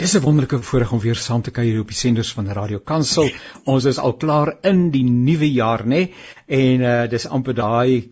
Dis 'n wonderlike voorreg om weer saam te kuier op die senders van Radio Kansel. Ons is al klaar in die nuwe jaar, nê? En uh dis amper daai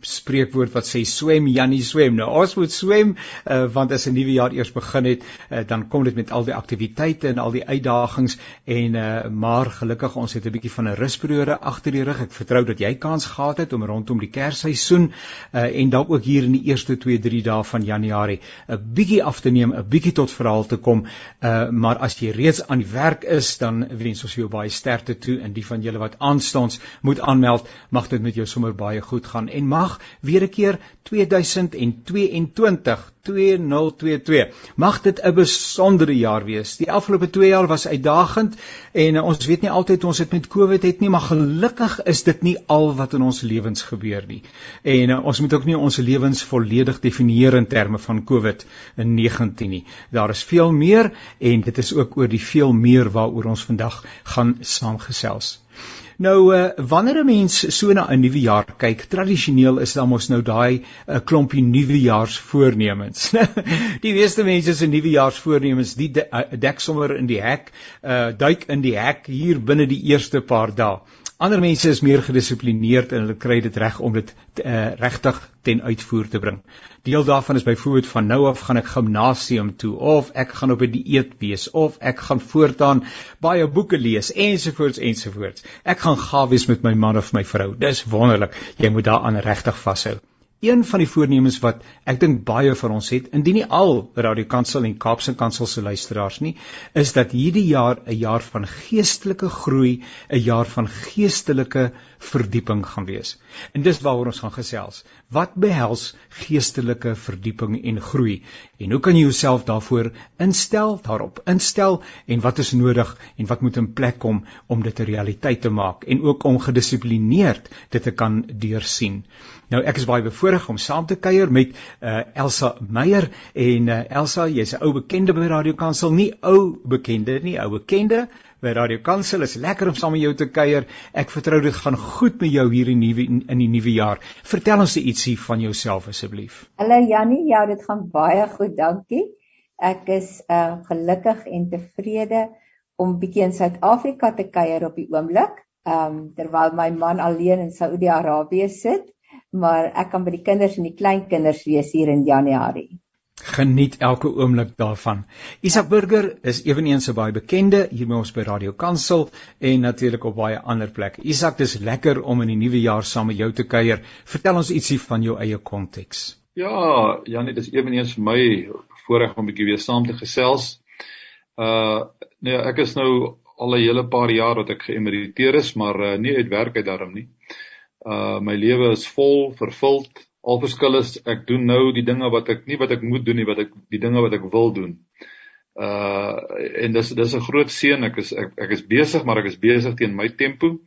spreekwoord wat sê swem Jannie swem. Nou ons moet swem uh want as 'n nuwe jaar eers begin het, uh, dan kom dit met al die aktiwiteite en al die uitdagings en uh maar gelukkig ons het 'n bietjie van 'n rusperiode agter die rug. Ek vertrou dat jy kans gehad het om rondom die Kersseisoen uh en dalk ook hier in die eerste 2, 3 dae van Januarie 'n bietjie af te neem, 'n bietjie tot verhaal te kom. Uh maar as jy reeds aan die werk is, dan wens ons jou baie sterkte toe en die van julle wat aanstaans moet aanmeld, mag dit met jou sommer baie goed gaan. En mag weer 'n keer 2022 2022 mag dit 'n besondere jaar wees. Die afgelope 2 jaar was uitdagend en uh, ons weet nie altyd ons het met Covid het nie, maar gelukkig is dit nie al wat in ons lewens gebeur nie. En uh, ons moet ook nie ons lewens volledig definieer in terme van COVID-19 nie. Daar is veel meer en dit is ook oor die veel meer waaroor ons vandag gaan saamgesels. Nou uh, wanneer 'n mens so na 'n nuwe jaar kyk, tradisioneel is daar mos nou daai 'n uh, eh, klompie nuwejaarsvoornemens. die meeste mense se nuwejaarsvoornemens, die de, uh, dek sommer in die hek, uh, duik in die hek hier binne die eerste paar dae. Ander mense is meer gedissiplineerd en hulle kry dit reg om dit uh, regtig ten uitvoer te bring. Deel daarvan is byvoorbeeld van nou af gaan ek gimnasium toe of ek gaan op 'n dieet wees of ek gaan voortaan baie boeke lees ensovoorts ensovoorts. Ek gaan gaaf wees met my man of my vrou. Dis wonderlik. Jy moet daaraan regtig vashou. Een van die voornemens wat ek dink baie van ons het, indien nie al Radio Kansel en Kaapse Kansel se luisteraars nie, is dat hierdie jaar 'n jaar van geestelike groei, 'n jaar van geestelike verdieping gaan wees. En dis waaroor ons gaan gesels. Wat behels geestelike verdieping en groei? En hoe kan jy jouself daarvoor instel, daarop instel en wat is nodig en wat moet in plek kom om dit 'n realiteit te maak en ook om gedissiplineerd dit te kan deursien? Nou ek is baie bevoorreg om saam te kuier met uh, Elsa Meyer en uh, Elsa, jy's 'n ou bekende by Radio Kansel, nie ou bekende nie, ou bekende by Radio Kansel. Is lekker om saam met jou te kuier. Ek vertrou dit gaan goed met jou hier in nuwe in die nuwe jaar. Vertel ons ietsie van jouself asseblief. Hallo Jannie, ja, dit gaan baie goed, dankie. Ek is uh, gelukkig en tevrede om bietjie in Suid-Afrika te kuier op die oomblik. Um, terwyl my man alleen in Saudi-Arabië sit maar ek kan by die kinders en die kleinkinders wees hier in Januarie. Geniet elke oomblik daarvan. Isak Burger is ewenigs 'n baie bekende hier by ons by Radio Kansel en natuurlik op baie ander plekke. Isak, dis lekker om in die nuwe jaar saam met jou te kuier. Vertel ons ietsie van jou eie konteks. Ja, Janie, dis ewenigs vir my voorreg om 'n bietjie weer saam te gesels. Uh nee, ek is nou al 'n hele paar jaar wat ek geëmeriteer is, maar uh, nie uit werk uit daarom nie. Uh my lewe is vol, vervuld. Al verskil is ek doen nou die dinge wat ek nie wat ek moet doen nie, wat ek die dinge wat ek wil doen. Uh en dis dis 'n groot seën. Ek is ek, ek is besig, maar ek is besig teen my tempo.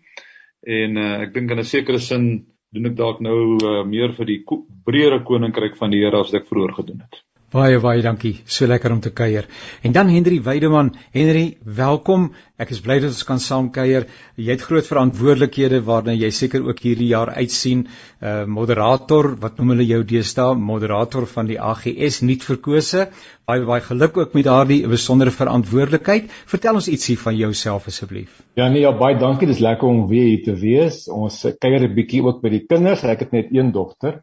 En uh ek dink in 'n sekere sin doen ek dalk nou uh, meer vir die breëre koninkryk van die Here as wat ek vroeër gedoen het. Baie baie dankie. So lekker om te kuier. En dan Henry Weideman. Henry, welkom. Ek is bly dat ons kan saam kuier. Jy het groot verantwoordelikhede waarna jy seker ook hierdie jaar uitsien. Uh moderator, wat noem hulle jou deesdae? Moderator van die AGS nuut verkose. Baie baie geluk ook met daardie besondere verantwoordelikheid. Vertel ons ietsie van jouself asseblief. Ja nee, ja baie dankie. Dis lekker om weer hier te wees. Ons kuier 'n bietjie ook by die kinders. Ek het net een dogter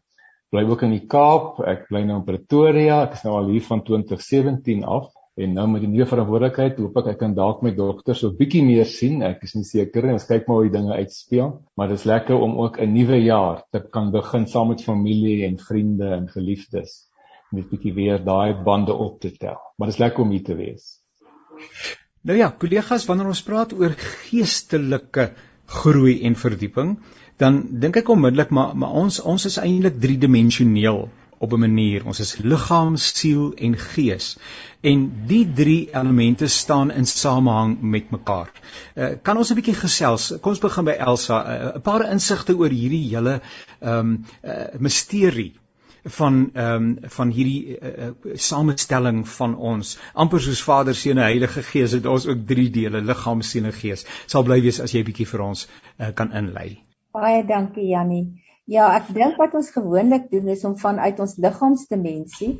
bly ook in die Kaap. Ek bly nou in Pretoria. Ek is nou al hier van 2017 af en nou met die nuwe verantwoordelikheid hoop ek ek kan dalk my dogter so bietjie meer sien. Ek is nie seker nie. Ons kyk maar hoe die dinge uitspeel, maar dit is lekker om ook 'n nuwe jaar te kan begin saam met familie en vriende en geliefdes net bietjie weer daai bande op te tel. Maar dit is lekker om hier te wees. Nou ja, kollegas, wanneer ons praat oor geestelike groei en verdieping, dan dink ek onmiddellik maar maar ons ons is eintlik driedimensioneel op 'n manier. Ons is liggaam, siel en gees. En die drie elemente staan in samehang met mekaar. Uh, kan ons 'n bietjie gesels? Kom ons begin by Elsa. Eh, 'n uh, Paar insigte oor hierdie hele ehm um, uh, misterie van ehm um, van hierdie uh, samestelling van ons amper soos Vader, Seun en Heilige Gees het ons ook drie dele liggaam, siel en gees. Sal bly wees as jy bietjie vir ons uh, kan inlei. Baie dankie Jannie. Ja, ek dink wat ons gewoonlik doen is om vanuit ons liggaamsdimensie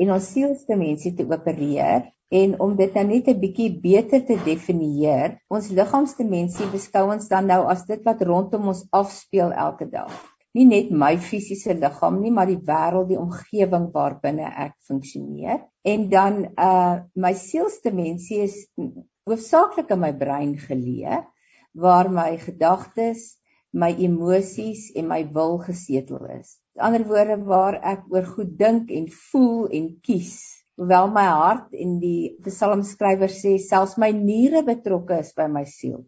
en ons sielsdimensie te opereer En om dit nou net 'n bietjie beter te definieer, ons liggaamsdimensie beskou ons dan nou as dit wat rondom ons afspeel elke dag. Nie net my fisiese liggaam nie, maar die wêreld, die omgewing waarbinne ek funksioneer. En dan uh my sielsdimensie is hoofsaaklik in my brein geleë waar my gedagtes, my emosies en my wil gesetel is. Met ander woorde waar ek oor goed dink en voel en kies hoewel my hart en die psalmskrywer sê selfs my niere betrokke is by my siel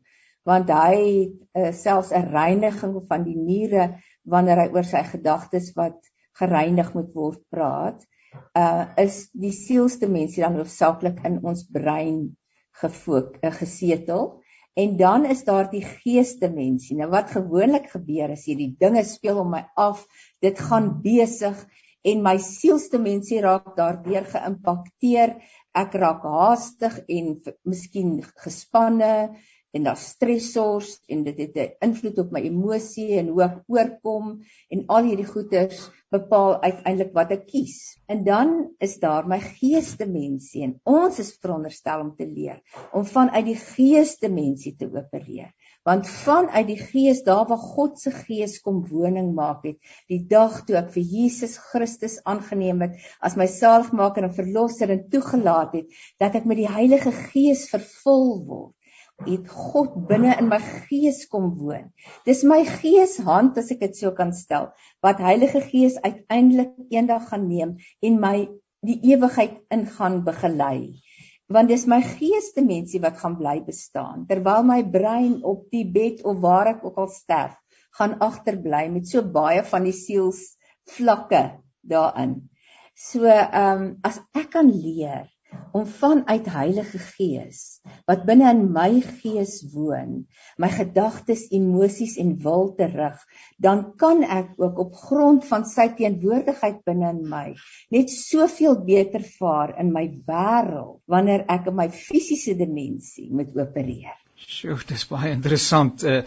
want hy het uh, selfs 'n reiniging van die niere wanneer hy oor sy gedagtes wat gereinig moet word praat uh is die sielsdimensie dan hoofsaaklik in ons brein gefook uh, gesetel en dan is daar die geesdimensie nou wat gewoonlik gebeur is hierdie dinge speel om my af dit gaan besig en my sielsdimensie raak daardeur geïmpakteer. Ek raak haastig en miskien gespanne en daar stressors en dit het 'n invloed op my emosie en hoe ek oorkom en al hierdie goeters bepaal uiteindelik wat ek kies. En dan is daar my geesdimensie en ons is veronderstel om te leer om vanuit die geesdimensie te opereer want vanuit die gees daar waar God se gees kom woning maak het die dag toe ek vir Jesus Christus aangeneem het as my saligmaker en verlosser en toegelaat het dat ek met die Heilige Gees vervul word het God binne in my gees kom woon. Dis my geeshand as ek dit so kan stel, wat Heilige Gees uiteindelik eendag gaan neem en my die ewigheid ingaan begelei want dis my geesdimensie wat gaan bly bestaan terwyl my brein op die bed of waar ek ook al sterf gaan agterbly met so baie van die siels vlakke daarin. So ehm um, as ek kan leer om vanuit Heilige Gees wat binne in my gees woon, my gedagtes, emosies en wil te rig, dan kan ek ook op grond van sy teenwoordigheid binne in my net soveel beter vaar in my wêreld wanneer ek in my fisiese dimensie moet opereer. Sjoe, dis baie interessant. Uh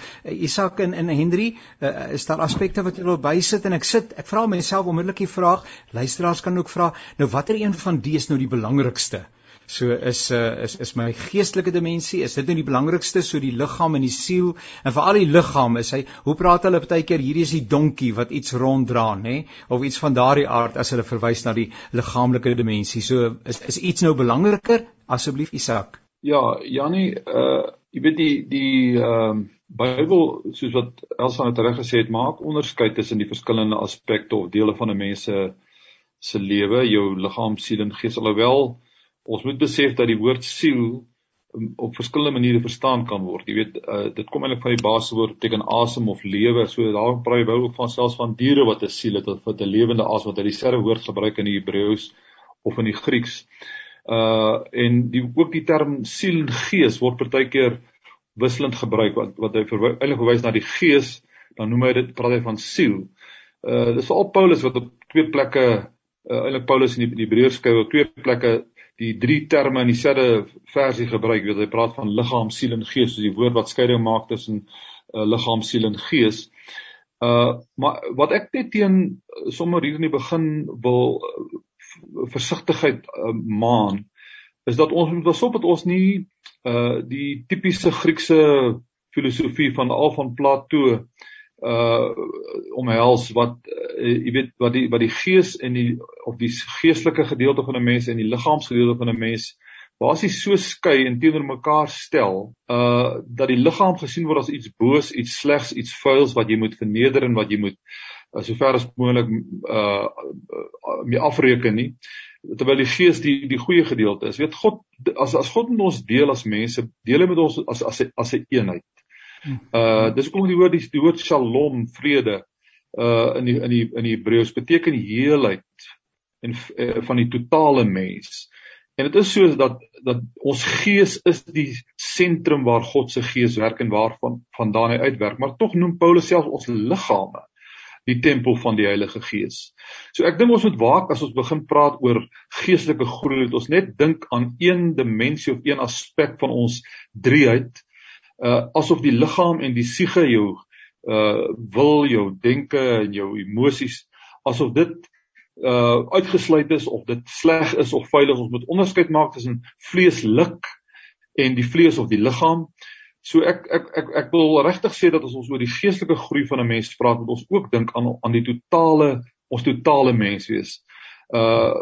Isak en en Henry, uh, is daar aspekte wat jy wil bysit en ek sit, ek vra myself onmiddellik die vraag, luisteraars kan ook vra, nou watter een van die is nou die belangrikste? So is uh is is my geestelike dimensie, is dit nou die belangrikste, so die liggaam en die siel en veral die liggaam is hy, hoe praat hulle baie keer hierdie is die donkie wat iets ronddra, nê, of iets van daardie aard as hulle verwys na die liggaamlike dimensie. So is is iets nou belangriker? Asseblief Isak. Ja, Jannie, uh jy weet die die ehm uh, Bybel soos wat Elsa net reg gesê het, maak onderskeid tussen die verskillende aspekte of dele van 'n mens se se lewe, jou liggaam, siel en gees. Alhoewel ons moet besef dat die woord siel um, op verskillende maniere verstaan kan word. Jy weet, uh, dit kom eintlik van die basiswoord beteken asem of lewe. So daar praat jy ook van selfs van diere wat 'n siel het wat 'n lewende asem wat hy dieselfde woord gebruik in die Hebreëus of in die Grieks uh en die ook die term siel en gees word partykeer wisselend gebruik wat wat hy eintlik verwys na die gees dan noem hy dit praat hy van siel. Uh dis veral Paulus wat op twee plekke uh, eintlik Paulus in die, die Hebreërs skryf op twee plekke die drie terme in dieselfde versie gebruik. Jy weet hy praat van liggaam, siel en gees, soos die woord wat skeiding maak tussen uh, liggaam, siel en gees. Uh maar wat ek net teen sommer hier in die begin wil versigtigheid uh, maan is dat ons moet pas op dat ons nie uh die tipiese Griekse filosofie van al van Plato uh omhels wat uh, jy weet wat die wat die gees en die of die geestelike gedeelte van 'n mens en die liggaamsgedeelte van 'n mens basies so skei en teenoor mekaar stel uh dat die liggaam gesien word as iets boos, iets slegs, iets vuils wat jy moet verneder en wat jy moet uh, sover as moontlik uh, uh mee afreken nie terwyl die gees die die goeie gedeelte is. Weet God as as God met ons deel as mense deel hy met ons as as as 'n eenheid. Uh dis kom die woord die, die woord shalom vrede uh in die in die in die Hebreëus beteken heelheid en uh, van die totale mens. En dit is so dat dat ons gees is die sentrum waar God se gees werk en waarvan vandaan hy uitwerk. Maar tog noem Paulus self ons liggame die tempel van die Heilige Gees. So ek dink ons moet waak as ons begin praat oor geestelike groei, dat ons net dink aan een dimensie of een aspek van ons drieheid, uh asof die liggaam en die siege jou uh wil jou denke en jou emosies asof dit uh uitgesluit is of dit sleg is of veilig ons moet onderskeid maak tussen vleeslik en die vlees of die liggaam. So ek ek ek ek wil regtig sê dat as ons oor die geestelike groei van 'n mens praat, moet ons ook dink aan aan die totale ons totale mens wees. Uh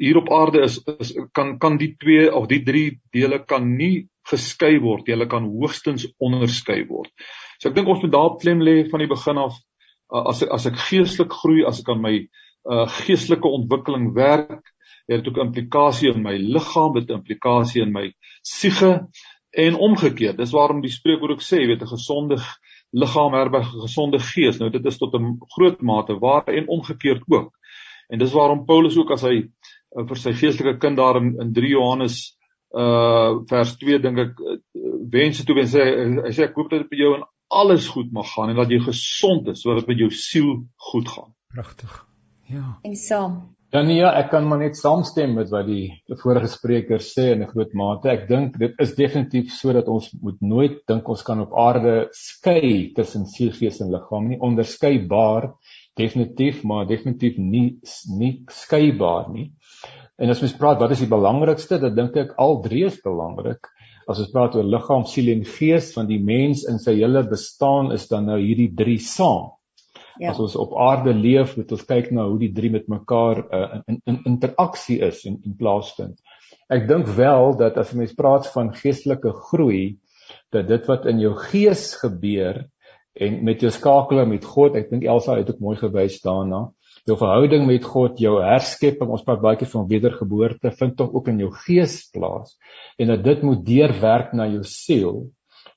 hier op aarde is, is kan kan die twee of die drie dele kan nie geskei word. Hulle kan hoogstens onderskei word. So ek dink ons moet daar klem lê van die begin af uh, as as ek geestelik groei, as ek aan my uh geestelike ontwikkeling werk, het dit ook implikasie in my liggaam, dit implikasie in my siege en omgekeerd. Dis waarom die spreekwoord ook sê, jy weet 'n gesonde liggaam herberg 'n gesonde gees. Nou dit is tot 'n groot mate waar en omgekeerd ook. En dis waarom Paulus ook as hy uh, vir sy geestelike kind daar in, in 3 Johannes uh vers 2 dink ek uh, wense toe wens hy hy sê ek hoop dat dit by jou in alles goed mag gaan en dat jy gesond is sodat dit met jou siel goed gaan. Pragtig. Ja. En saam. Ja nee, ja, ek kan maar net saamstem met wat die, vorige spreker sê in 'n groot mate. Ek dink dit is definitief sodat ons moet nooit dink ons kan op aarde skei tussen siel, gees en liggaam nie. Onderskeibaar definitief, maar definitief nie nie skeibaar nie. En as mens praat wat is die belangrikste? Dan dink ek al drie is belangrik as ons praat oor liggaam, siel en gees van die mens in sy hele bestaan is dan nou hierdie drie saam. Ja. As ons op aarde leef, moet ons kyk na hoe die drie met mekaar uh, in, in interaksie is en in plaasvind. Ek dink wel dat as 'n mens praat van geestelike groei, dat dit wat in jou gees gebeur en met jou skakeling met God, ek dink Elsa het ook mooi gewys daarna, jou verhouding met God, jou herskepping, ons praat baie keer van wedergeboorte, vind tog ook in jou gees plaas en dat dit moet deurwerk na jou siel.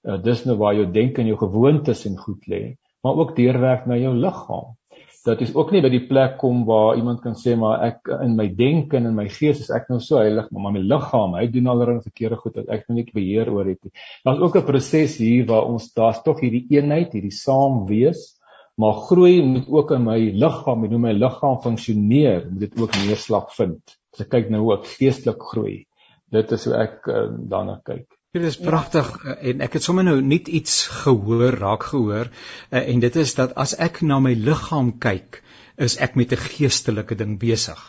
Uh, dis nou waar jou denke en jou gewoontes en goed lê, maar ook deurwerk na jou liggaam. Dat is ook nie by die plek kom waar iemand kan sê maar ek in my denke en in my gees is ek nou so heilig, maar my liggaam, hy doen allerlei verkeerde goed wat ek nou nie beheer oor het nie. Daar's ook 'n proses hier waar ons daar's tog hierdie eenheid, hierdie saam wees maar groei moet ook in my liggaam en hoe my liggaam funksioneer moet dit ook neerslag vind as ek kyk nou hoe ek geestelik groei dit is hoe ek uh, daarna kyk Dit is pragtig ja. en ek het sommer nou net iets gehoor, raak gehoor uh, en dit is dat as ek na my liggaam kyk, is ek met 'n geestelike ding besig.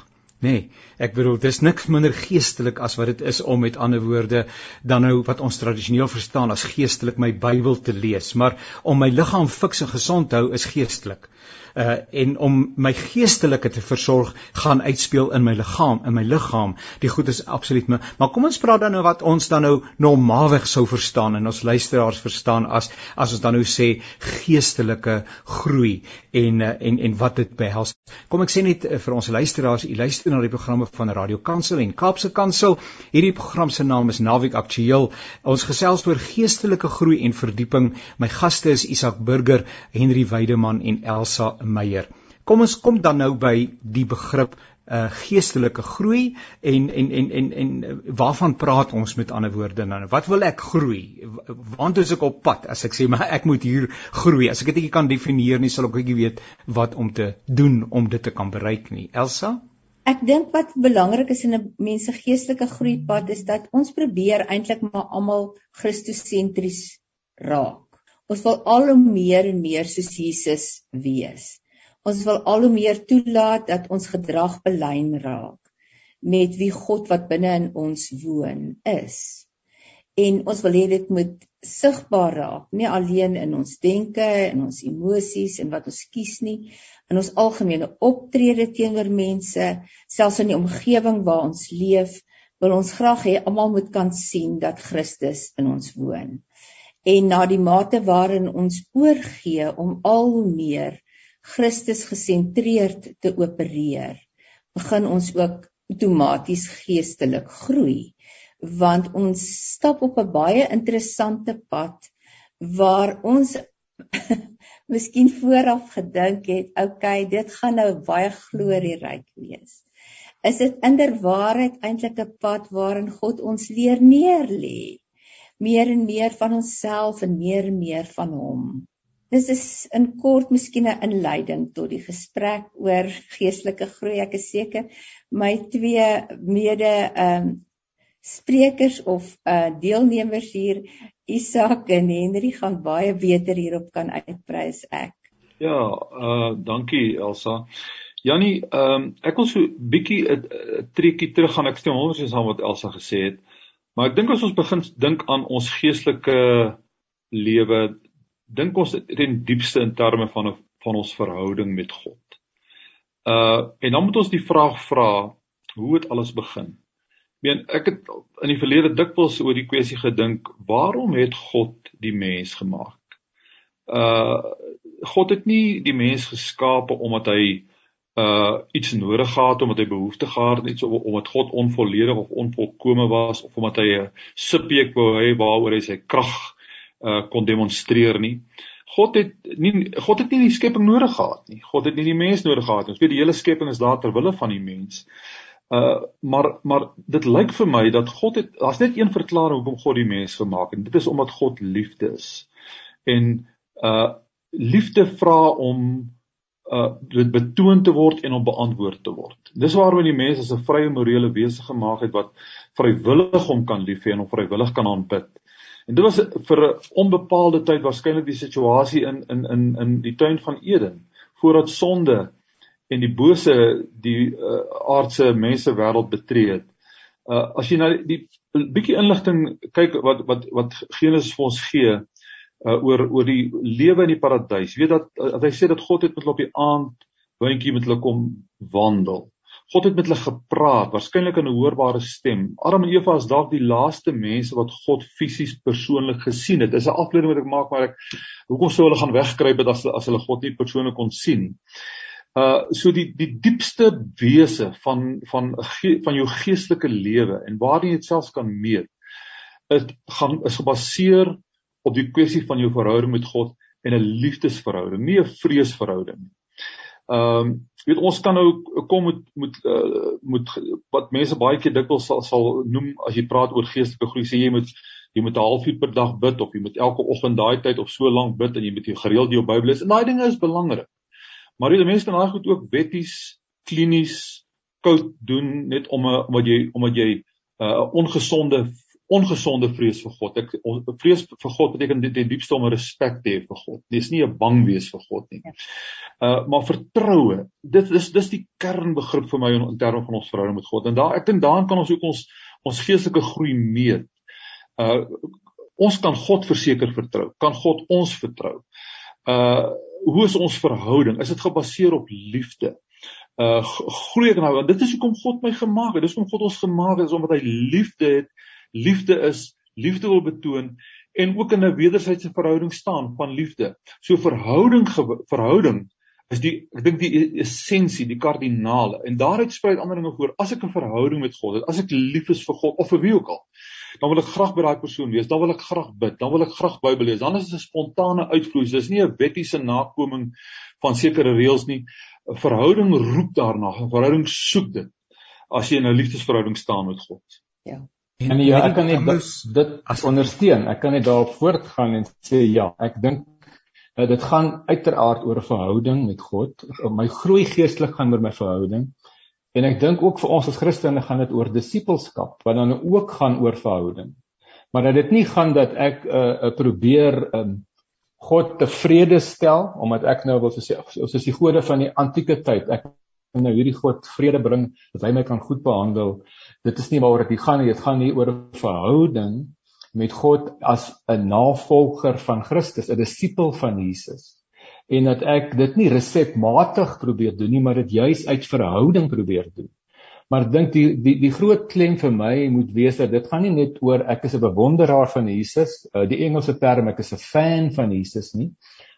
Nee, ek bedoel dis niks minder geestelik as wat dit is om met ander woorde dan nou wat ons tradisioneel verstaan as geestelik my Bybel te lees, maar om my liggaam fiks en gesond hou is geestelik. Uh en om my geestelike te versorg gaan uitspeel in my liggaam in my liggaam die goed is absoluut my, maar kom ons praat dan nou wat ons dan nou normaalweg sou verstaan en ons luisteraars verstaan as as ons dan nou sê geestelike groei en uh, en en wat dit behels. Kom ek sê net uh, vir ons luisteraars u luister na die programme van Radio Kansel en Kaapse Kansel hierdie program se naam is Naweek Aktueel ons gesels oor geestelike groei en verdieping my gaste is Isak Burger Henry Weideman en Elsa Meyer. Kom ons kom dan nou by die begrip uh geestelike groei en en en en en uh, waarvan praat ons met ander woorde nou? Wat wil ek groei? Waant is ek op pad as ek sê maar ek moet hier groei? As ek dit nie kan definieer nie, sal ek ook nie weet wat om te doen om dit te kan bereik nie. Elsa? Ek dink wat belangrik is in 'n mens se geestelike groeipad is dat ons probeer eintlik maar almal Christosentries raak. Ons wil al hoe meer en meer soos Jesus wees. Ons wil al hoe meer toelaat dat ons gedrag belyn raak met wie God wat binne in ons woon is. En ons wil hê dit moet sigbaar raak, nie alleen in ons denke en ons emosies en wat ons kies nie, in ons algemene optrede teenoor mense, selfs in die omgewing waar ons leef, wil ons graag hê almal moet kan sien dat Christus in ons woon. En na die mate waarin ons oorgee om al hoe meer Christus gesentreerd te opereer, begin ons ook outomaties geestelik groei want ons stap op 'n baie interessante pad waar ons miskien vooraf gedink het, okay, dit gaan nou baie glorieryk wees. Is dit inderwaarheid eintlik 'n pad waarin God ons leer neerlê? meer en meer van onsself en meer en meer van hom. Dis is in kort miskien 'n inleiding tot die gesprek oor geestelike groei. Ek is seker my twee mede ehm um, sprekers of uh deelnemers hier Isak en Henry gaan baie beter hierop kan uitbrei as ek. Ja, uh dankie Elsa. Jannie, ehm um, ek wil so bietjie 'n treukie terug gaan ek stem honderd saam wat Elsa gesê het. Maar ek dink as ons begin dink aan ons geestelike lewe, dink ons ten diepste in terme van van ons verhouding met God. Uh en dan moet ons die vraag vra, hoe het alles begin? Ek meen, ek het in die verlede dikwels oor die kwessie gedink, waarom het God die mens gemaak? Uh God het nie die mens geskape omdat hy uh iets nodig gehad omdat hy behoefte gehad het iets omdat God onvolledig of onvolkome was of omdat hy 'n subjek wou hê waaroor hy sy krag uh kon demonstreer nie. God het nie God het nie die skepping nodig gehad nie. God het nie die mens nodig gehad nie. Ons weet die hele skepping is daar ter wille van die mens. Uh maar maar dit lyk vir my dat God het daar's net een verklaring hoekom God die mens gemaak het. Dit is omdat God liefde is. En uh liefde vra om uh dit betoon te word en om beantwoord te word. Dis waarom die mens as 'n vrye morele wese gemaak het wat vrywillig hom kan lief hê en hom vrywillig kan aanbid. En dit was vir 'n onbepaalde tyd waarskynlik die situasie in in in in die tuin van Eden voordat sonde en die bose die uh, aardse mense wêreld betree het. Uh as jy na die bietjie inligting kyk wat wat wat Genesis vir ons gee, uh, oor oor die lewe in die paradys. Jy weet dat, dat hy sê dat God het met hulle op die aand windjie met hulle kom wandel. God het met hulle gepraat, waarskynlik in 'n hoorbare stem. Adam en Eva is dalk die laaste mense wat God fisies persoonlik gesien het. Dis 'n afleiding wat ek maak, maar ek hoekom sou hulle gaan wegkruip het as as hulle God nie persoonlik kon sien nie. Uh so die die diepste wese van van van jou geestelike lewe en waar jy dit selfs kan meet, is gaan is gebaseer op die kwessie van jou verhouding met God en 'n liefdesverhouding, nie 'n vreesverhouding nie. Ehm um, weet ons kan nou kom met met uh, moet wat mense baie keer dikwels sal sal noem as jy praat oor geestelike groei sê jy moet jy moet 'n halfuur per dag bid of jy moet elke oggend daai tyd of so lank bid en jy moet jy gereeld jou Bybel lees. En daai dinge is belangrik. Maar jy mense kan daai goed ook wetties, klinies koud doen net om 'n omdat jy omdat jy uh, 'n uh, ongesonde ongesonde vrees vir God. Ek vrees vir God beteken dit die diepste om respek te hê vir God. Dis nie 'n bang wees vir God nie. Uh maar vertroue. Dit is dis die kernbegrip vir my in, in terme van ons verhouding met God. En daar ek dink daarin kan ons ook ons ons geestelike groei meet. Uh ons kan God verseker vertrou. Kan God ons vertrou? Uh hoe is ons verhouding? Is dit gebaseer op liefde? Uh groei ek nou dit is hoekom God my gemaak het. Dis hoekom God ons gemaak het, is omdat hy liefde het liefde is, liefde wil betoon en ook in 'n wederwysige verhouding staan van liefde. So verhouding verhouding is die ek dink die essensie, die kardinale. En daaruit spruit ander dinge voor. As ek 'n verhouding met God het, as ek lief is vir God of vir wie ook al, dan wil ek graag by daai persoon wees. Dan wil ek graag bid. Dan wil ek graag Bybel lees. Dan is dit 'n spontane uitvloei. Dis nie 'n wettiese nakoming van sekere reëls nie. 'n Verhouding roep daarna. 'n Verhouding soek dit as jy in 'n liefdesverhouding staan met God. Ja. En ja, ek kan net dit, dit as ondersteun. Ek kan net daarop voortgaan en sê ja, ek dink dat dit gaan uiteraard oor 'n verhouding met God. My groei geestelik gaan oor my verhouding. En ek dink ook vir ons as Christene gaan dit oor disippelskap, wat dan ook gaan oor verhouding. Maar dat dit nie gaan dat ek 'n uh, uh, probeer um, God tevrede stel omdat ek nou wil sê ons is die gode van die antieke tyd. Ek nou hierdie God vrede bring dat hy my kan goed behandel dit is nie waaroor dit gaan nie, dit gaan nie oor 'n verhouding met God as 'n navolger van Christus, 'n disipel van Jesus. En dat ek dit nie resepmatig probeer doen nie, maar dit juis uit verhouding probeer doen. Maar dink die die die groot klem vir my moet wees dat dit gaan nie net oor ek is 'n bewonderaar van Jesus, uh, die Engelse term ek is 'n fan van Jesus nie,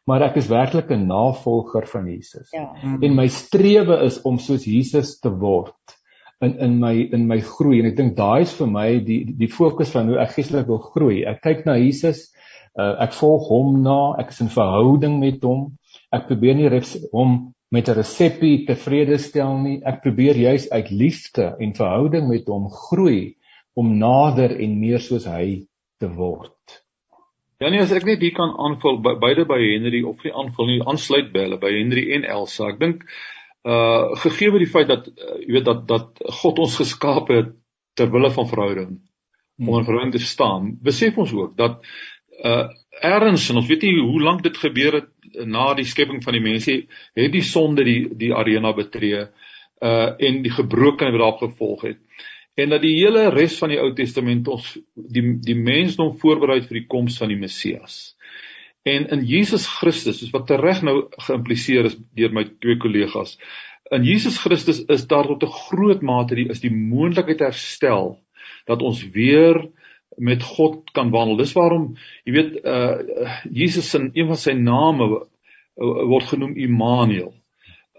maar ek is werklik 'n navolger van Jesus. Ja. En my strewe is om soos Jesus te word in in my in my groei en ek dink daai is vir my die die fokus van hoe ek geestelik wil groei. Ek kyk na Jesus, uh, ek volg hom na, ek is in verhouding met hom. Ek probeer nie hom met 'n resepie tevrede stel nie. Ek probeer juis uit liefde en verhouding met hom groei om nader en meer soos hy te word. Ja nee, as ek net hier kan aanvul beide by Henry of nie aanvul nie, aansluit by hulle by Henry en Elsa. Ek dink uh gegee word die feit dat uh, jy weet dat dat God ons geskaap het ter wille van verhouding om in verhouding te staan besef ons ook dat uh erns en ons weet nie hoe lank dit gebeur het na die skepping van die mense het die sonde die die arena betree uh en die gebrokenheid wat daarop gevolg het en dat die hele res van die Ou Testament ons die die mensdom voorberei vir die koms van die Messias. En in Jesus Christus, soos wat tereg nou geïmpliseer is deur my twee kollegas, in Jesus Christus is daar tot 'n groot mate die is die moontlikheid herstel dat ons weer met God kan wandel. Dis waarom jy weet uh Jesus in een van sy name word genoem Immanuel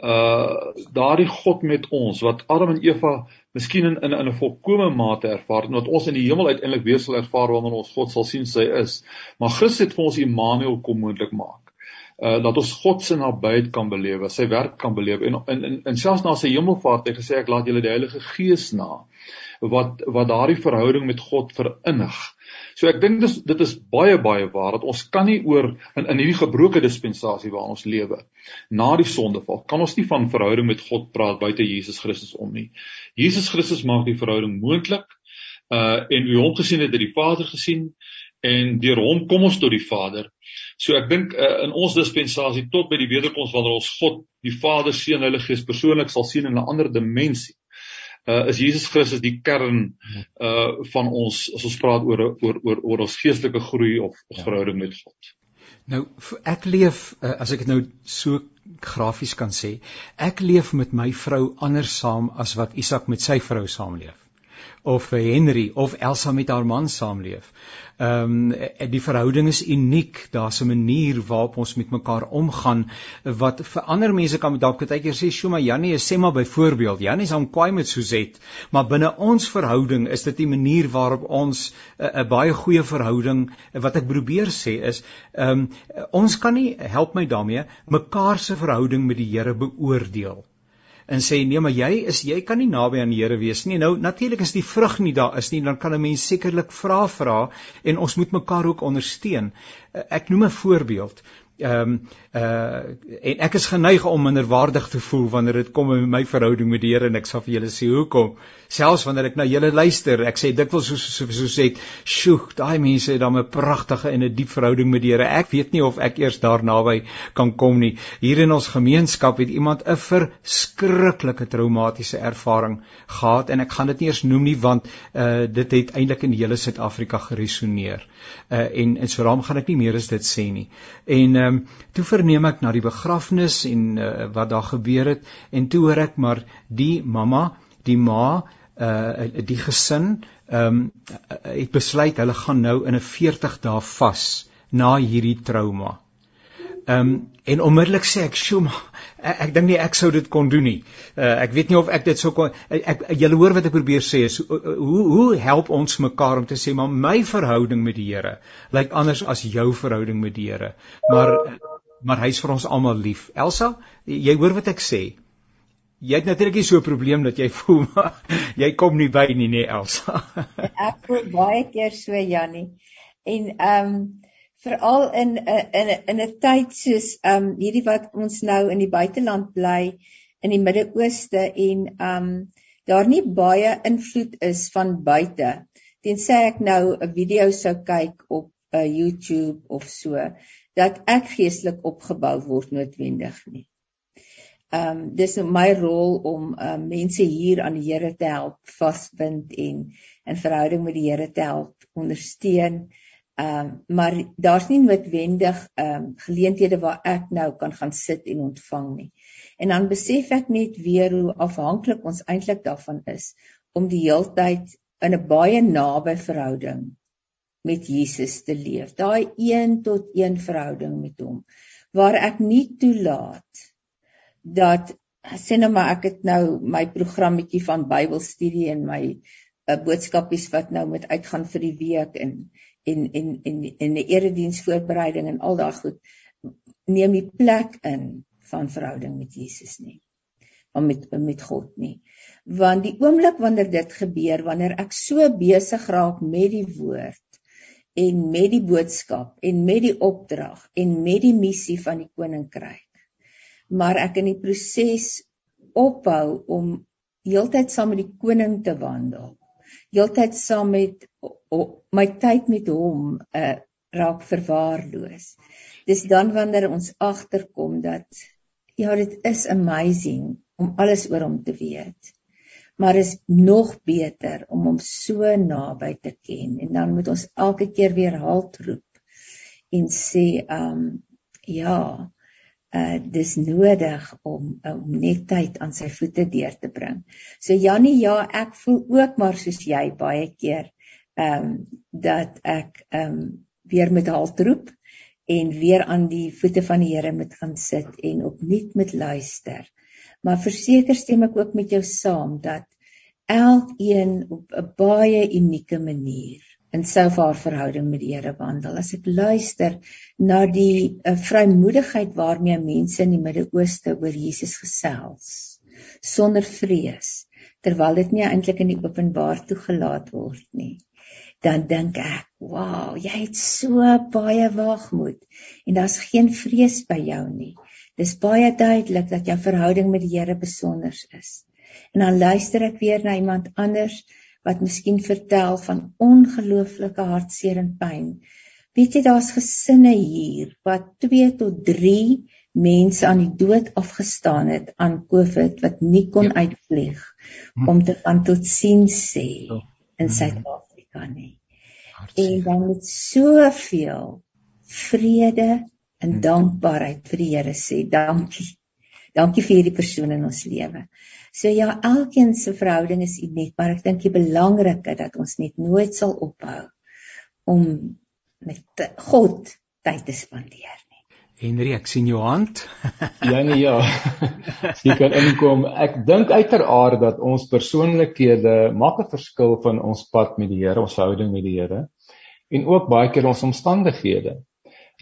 uh daardie God met ons wat Adam en Eva miskien in in, in 'n volkomme mate ervaar en wat ons in die hemel uiteindelik weer sal ervaar wanneer ons God sal sien sy is. Maar Christus het vir ons Immanuel kom moontlik maak. Uh dat ons God se nabyheid kan belewe, sy werk kan belewe en in in, in selfs na sy hemelvaart het hy gesê ek laat julle die Heilige Gees na wat wat daardie verhouding met God verinnig. So ek dink dis dit is baie baie waar dat ons kan nie oor in in hierdie gebroke dispensasie waarin ons lewe na die sondeval kan ons nie van verhouding met God praat buite Jesus Christus om nie. Jesus Christus maak die verhouding moontlik. Uh en wie hom gesien het, het die Vader gesien en deur hom kom ons tot die Vader. So ek dink uh, in ons dispensasie tot by die wederkoms wanneer ons God, die Vader, Seun, Heilige Gees persoonlik sal sien in 'n ander dimensie uh, is Jesus Christus die kern uh van ons as ons praat oor oor oor oor ons geestelike groei of ons ja. verhouding met God. Nou ek leef uh, as ek dit nou so grafies kan sê, ek leef met my vrou anders saam as wat Isak met sy vrou saamleef of Henry of Elsa met haar man saamleef. Ehm um, die verhouding is uniek. Daar's 'n manier waarop ons met mekaar omgaan wat vir ander mense kan dalk baie keer sê, "Sjoe, maar Jannie, sê maar byvoorbeeld, Jannie is aan kwaai met Suzette." Maar binne ons verhouding is dit die manier waarop ons 'n uh, baie goeie verhouding wat ek probeer sê is, ehm um, ons kan nie help my daarmee mekaar se verhouding met die Here beoordeel en sê nee maar jy is jy kan nie naby aan die Here wees nie. Nou natuurlik is die vrug nie daar is nie, dan kan 'n mens sekerlik vra vra en ons moet mekaar ook ondersteun. Ek noem 'n voorbeeld ehm um, uh en ek is geneig om minderwaardig te voel wanneer dit kom in my verhouding met die Here en ek sal vir julle sê hoekom. Selfs wanneer ek na julle luister ek sê dikwels so so so sê sjoe daai mense het dan 'n pragtige en 'n diep verhouding met die Here. Ek weet nie of ek eers daar naby kan kom nie. Hier in ons gemeenskap het iemand 'n verskriklike traumatiese ervaring gehad en ek gaan dit nie eers noem nie want uh dit het eintlik in hele Suid-Afrika geresoneer. Uh en en so daarom gaan ek nie meer as dit sê nie. En ehm um, toe verneem ek na die begrafnis en uh, wat daar gebeur het en toe hoor ek maar die mamma, die ma, uh die gesin ehm um, het besluit hulle gaan nou in 'n 40 dae vas na hierdie trauma. Ehm um, en onmiddellik sê ek, "Sjoe, ek, ek dink nie ek sou dit kon doen nie. Uh, ek weet nie of ek dit sou kon ek julle hoor wat ek probeer sê is hoe hoe help ons mekaar om te sê maar my verhouding met die Here lyk anders as jou verhouding met die Here. Maar maar hy's vir ons almal lief. Elsa, jy hoor wat ek sê? Jy het natuurlik so 'n probleem dat jy voel jy kom nie by nie, nee Elsa. ek voel baie keer so Jannie. En ehm um, veral in in in 'n tyd soos um hierdie wat ons nou in die buiteland bly in die Midde-Ooste en um daar nie baie invloed is van buite tensy ek nou 'n video sou kyk op 'n uh, YouTube of so dat ek geestelik opgebou word noodwendig nie. Um dis my rol om um mense hier aan die Here te help vasbind en in verhouding met die Here te help ondersteun. Ehm um, maar daar's nie noodwendig ehm um, geleenthede waar ek nou kan gaan sit en ontvang nie. En dan besef ek net weer hoe afhanklik ons eintlik daarvan is om die heeltyd in 'n baie naby verhouding met Jesus te leef. Daai een tot een verhouding met hom waar ek nie toelaat dat sê nou maar ek het nou my programmetjie van Bybelstudie en my uh, boodskapies wat nou met uitgaan vir die week en en en en en 'n erediens voorbereiding en al daai goed neem die plek in van verhouding met Jesus nie van met met God nie want die oomblik wanneer dit gebeur wanneer ek so besig raak met die woord en met die boodskap en met die opdrag en met die missie van die koninkryk maar ek in die proses ophou om heeltyd saam met die koning te wandel heeltyd saam met o, my tyd met hom uh, raak verwaarloos dis dan wanneer ons agterkom dat ja, dit is amazing om alles oor hom te weet. Maar is nog beter om hom so naby te ken en dan moet ons elke keer weer halt roep en sê um ja, uh dis nodig om om net tyd aan sy voete deur te bring. So Jannie, ja, ek voel ook maar soos jy baie keer ehm um, dat ek ehm um, weer met halt roep en weer aan die voete van die Here moet gaan sit en opnuut moet luister. Maar verseker stem ek ook met jou saam dat elkeen op 'n baie unieke manier in sy haar verhouding met die Here wandel. As ek luister na die uh, vrymoedigheid waarmee mense in die Midde-Ooste oor Jesus gesels sonder vrees terwyl dit nie eintlik in die openbaar toegelaat word nie dan dink ek, "Wow, jy het so baie waagmoed en daar's geen vrees by jou nie." Dis baie duidelik dat jou verhouding met die Here besonder is. En dan luister ek weer na iemand anders wat miskien vertel van ongelooflike hartseer en pyn. Weet jy daar's gesinne hier wat 2 tot 3 mense aan die dood afgestaan het aan COVID wat nie kon ja. uitvlieg hm. om te van tot sien sê ja. in hm. Suid-Afrika nie. En dan met soveel vrede en hmm. dankbaarheid vir die Here sê dankie. Dankie vir hierdie persoon in ons lewe. So ja, elkeen se verhouding is uniek, maar ek dink die belangrike dat ons net nooit sal ophou om met God tyd te spandeer. Henry, ek sien jou hand. ja nee ja. Jy kan inkom. Ek dink uiteraard dat ons persoonlikhede maak 'n verskil van ons pad met die Here, ons houding met die Here en ook baie keer ons omstandighede.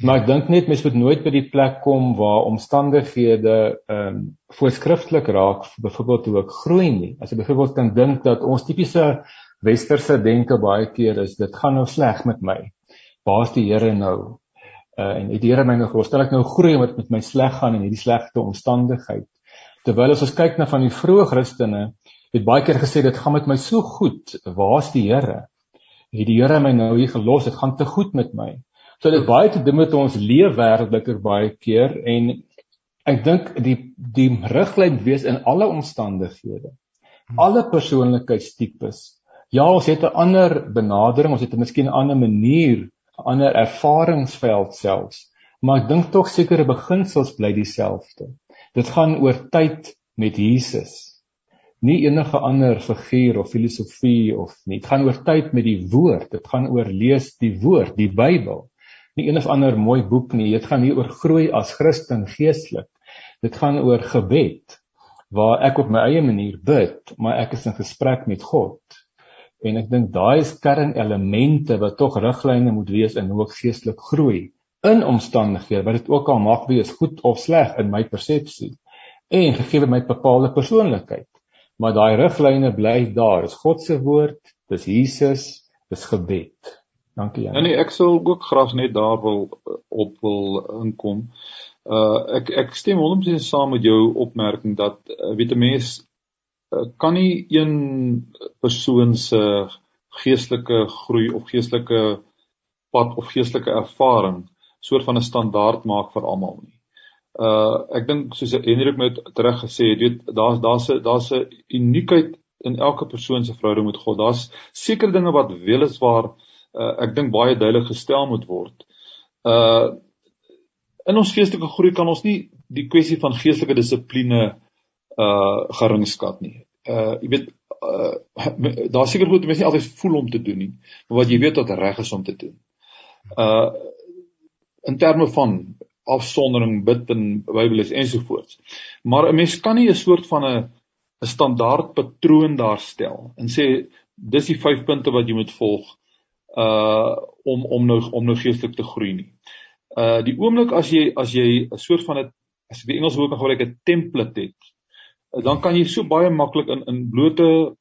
Maar ek dink net mens moet nooit by die plek kom waar omstandighede ehm um, voorskrifklik raak, byvoorbeeld hoe ek groei nie. As jy byvoorbeeld kan dink dat ons tipiese westerse denke baie keer is dit gaan nou sleg met my. Waar is die Here nou? uh, en het die Here my nou gerustel ek nou groei met met my sleg gaan in hierdie slegte omstandigheid terwyl as ons kyk na van die vroeë Christene het baie keer gesê dit gaan met my so goed waar's die Here het die Here my nou hier gelos dit gaan te goed met my so dit baie te doen met ons leefwêreldliker baie keer en ek dink die die riglyn wees in alle omstandighede alle persoonlikheidstipes ja ons het 'n ander benadering ons het 'n miskien 'n ander manier 'n ander ervaringsveld selfs, maar ek dink tog sekere beginsels bly dieselfde. Dit gaan oor tyd met Jesus. Nie enige ander figuur of filosofie of nie. Dit gaan oor tyd met die woord. Dit gaan oor lees die woord, die Bybel. Nie een of ander mooi boek nie. Dit gaan hier oor groei as Christen geestelik. Dit gaan oor gebed waar ek op my eie manier bid, maar ek is in gesprek met God. En ek dink daai is kernelemente wat tog riglyne moet wees in hoe ek geestelik groei in omstandighede wat dit ook al mag wees goed of sleg in my persepsie. En gegee my bepaalde persoonlikheid. Maar daai riglyne bly daar. Is God se woord dis Jesus dis gebed dankie Jan ja, nee ek sou ook graag net daar wil op wil inkom uh ek ek stem 100% saam met jou opmerking dat uh, weet 'n mens Eh, kan nie een persoon se geestelike groei of geestelike pad of geestelike ervaring soort van 'n standaard maak vir almal nie. Uh ek dink soos Hendrik nou terug gesê het, weet daar's daar's 'n daar's 'n uniekheid in elke persoon se verhouding met God. Daar's sekere dinge wat weliswaar uh ek dink baie duidelik gestel moet word. Uh in ons geestelike groei kan ons nie die kwessie van geestelike dissipline uh geringskat nie. Uh jy weet uh daar seker goed mense nie altyd voel om te doen nie, maar wat jy weet wat reg is om te doen. Uh in terme van afsondering, bid en Bybel is ensovoorts. Maar 'n mens kan nie 'n soort van 'n 'n standaard patroon daar stel en sê dis die 5 punte wat jy moet volg uh om om nou om nou geestelik te groei nie. Uh die oomblik as jy as jy 'n soort van 'n as ek die Engels woord kan gebruik 'n template het dan kan jy so baie maklik in in blote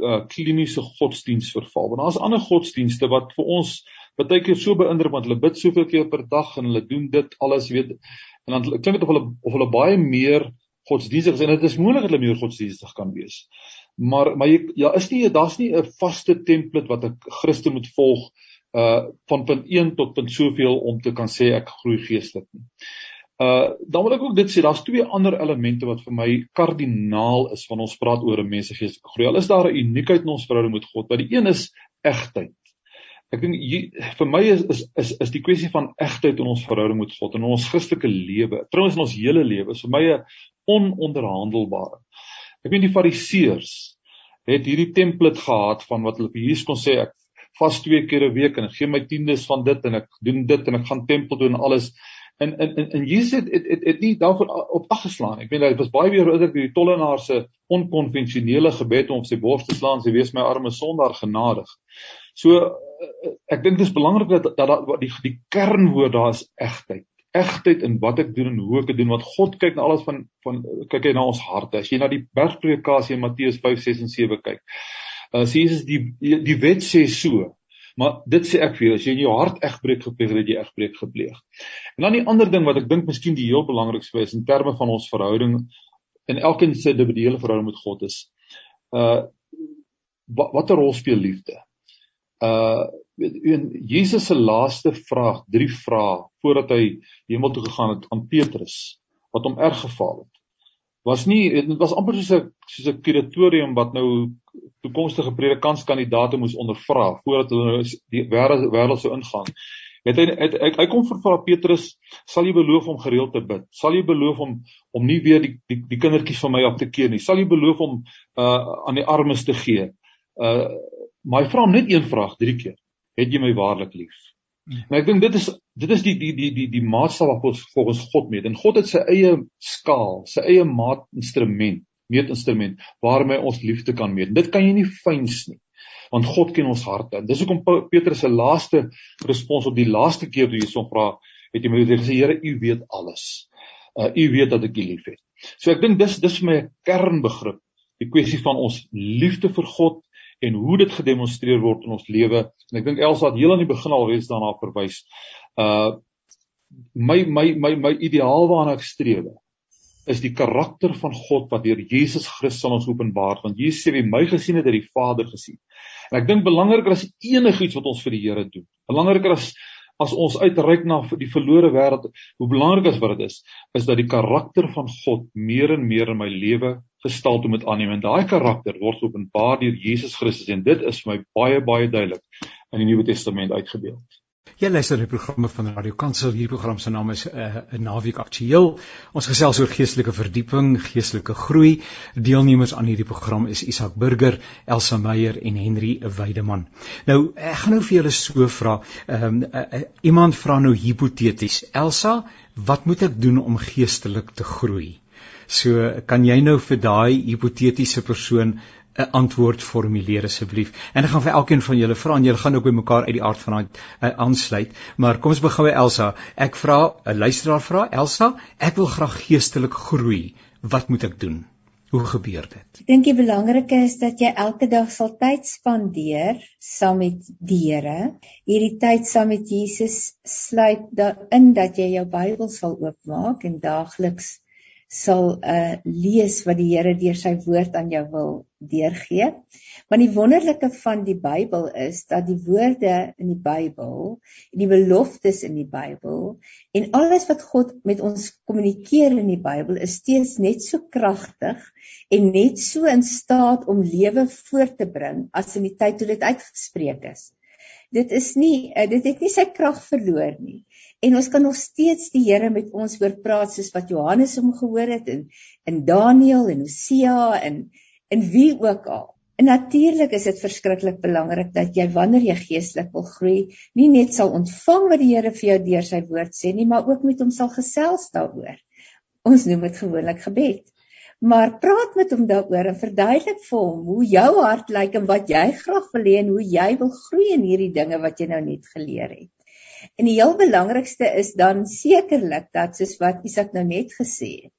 uh, kliniese godsdiens verval. Want daar's ander godsdienste wat vir ons baie keer so beïndruk want hulle bid soveel keer per dag en hulle doen dit alles weet en dan klink dit of hulle of hulle baie meer godsdienstig is en dit is moontlik dat hulle meer godsdienstig kan wees. Maar maar jy ja is nie daar's nie 'n vaste template wat 'n Christen moet volg uh van punt 1 tot punt soveel om te kan sê ek groei geestelik nie. Uh dan wil ek ook dit sê daar's twee ander elemente wat vir my kardinaal is wanneer ons praat oor 'n mens se geestelike groei. Al is daar 'n uniekheid in ons verhouding met God, maar die een is egtheid. Ek dink vir my is is is is die kwessie van egtheid in ons verhouding met God en in ons Christelike lewe, trouens in ons hele lewe, is vir my 'n ononderhandelbare. Ek weet die Fariseërs het hierdie template gehad van wat hulle Jesus kon sê ek vas twee keer 'n week en ek gee my tiendes van dit en ek doen dit en ek gaan tempel doen en alles en en en, en Jesus het het het, het nie daarvoor op afgeslaan. Ek weet dit was baie weer oor die tollenaar se onkonvensionele gebed om sy bors te slaan, sy wees my arme sondaar genadig. So eh, ek dink dit is belangrik dat, dat die die kernwoord daar is egtheid. Egtheid in wat ek doen en hoe ek dit doen want God kyk na alles van van kyk hy na ons harte. As jy na die bergpredikasie in Matteus 5, 6 en 7 kyk. Uh Jesus die die, wet sê so Maar dit sê ek vir jou, as jy in jou hart egbreek gepleeg het, jy egbreek gepleeg. En dan die ander ding wat ek dink miskien die heel belangrikste is in terme van ons verhouding in elkeen se individuele verhouding met God is uh wat watter rol speel liefde? Uh in Jesus se laaste vraag, drie vrae voordat hy hemel toe gegaan het aan Petrus wat hom erg gefaal het was nie dit was amper soos 'n soos 'n kuratorium wat nou toekomstige predikantskandidaate moes ondervra voordat hulle nou die wêreld wêreld sou ingaan. Het hy het, hy, hy kom vir Petrus, sal jy beloof om gereeld te bid? Sal jy beloof om om nie weer die die, die kindertjies van my af te keer nie? Sal jy beloof om uh aan die armes te gee? Uh maar hy vra hom net een vraag drie keer. Het jy my waarlik lief? En ek dink dit is dit is die die die die die maatstaf wat ons volgens God meet. En God het sy eie skaal, sy eie maatinstrument, meetinstrument waarmee ons liefde kan meet. Dit kan jy nie fyns nie. Want God ken ons harte. Dis hoekom Petrus se laaste respons op die laaste keer toe hy hom vra, het hy met gesê Here, U weet alles. Uh U weet dat ek U liefhet. So ek dink dis dis vir my 'n kernbegrip, die kwessie van ons liefde vir God en hoe dit gedemonstreer word in ons lewe. En ek dink Elsa het heel aan die begin al reeds daarna verwys. Uh my my my my ideaal waarna ek streef is die karakter van God wat deur Jesus Christus aan ons openbaar want Jesus sê wie my gesien het, het die Vader gesien. En ek dink belangriker as enigiets wat ons vir die Here doen. Belangriker as as ons uitreik na die verlore wêreld, hoe belangrik is wat dit is, is dat die karakter van God meer en meer in my lewe gestalte moet aanneem en daai karakter word openbaar deur Jesus Christus en dit is vir my baie baie duidelik in die Nuwe Testament uitgebeeld. Jy luister na die programme van Radio Kansel. Hierdie program se naam is 'n uh, naweek aktueel. Ons gesels oor geestelike verdieping, geestelike groei. Deelnemers aan hierdie program is Isak Burger, Elsa Meyer en Henry Weideman. Nou, ek gaan nou vir julle so vra. Ehm um, uh, uh, iemand vra nou hipoteties. Elsa, wat moet ek doen om geestelik te groei? So kan jy nou vir daai hipotetiese persoon 'n antwoord formuleer asseblief. En ek gaan vir elkeen van julle vra en julle gaan ook by mekaar uit die aard van daai uh, aansluit. Maar kom ons begin by Elsa. Ek vra 'n luisteraar vra Elsa, ek wil graag geestelik groei. Wat moet ek doen? Hoe gebeur dit? Ek dink die belangrike is dat jy elke dag sal tyd spandeer saam met die Here. Hierdie tyd saam met Jesus sluit daarin dat jy jou Bybel sal oopmaak en daagliks sal uh lees wat die Here deur sy woord aan jou wil deurgee. Want die wonderlike van die Bybel is dat die woorde in die Bybel en die beloftes in die Bybel en alles wat God met ons kommunikeer in die Bybel is steeds net so kragtig en net so in staat om lewe voort te bring as in die tyd toe dit uitgespreek is. Dit is nie uh, dit het nie sy krag verloor nie en ons kan nog steeds die Here met ons oor praat soos wat Johannes hom gehoor het en in Daniël en Hosea en en wie ook al. En natuurlik is dit verskriklik belangrik dat jy wanneer jy geestelik wil groei, nie net sal ontvang wat die Here vir jou deur sy woord sê nie, maar ook met hom sal gesels daaroor. Ons noem dit gewoonlik gebed. Maar praat met hom daaroor en verduidelik vir hom hoe jou hart lyk en wat jy graag wil hê en hoe jy wil groei in hierdie dinge wat jy nou net geleer het. En die heel belangrikste is dan sekerlik dat soos wat Isak nou net gesê het,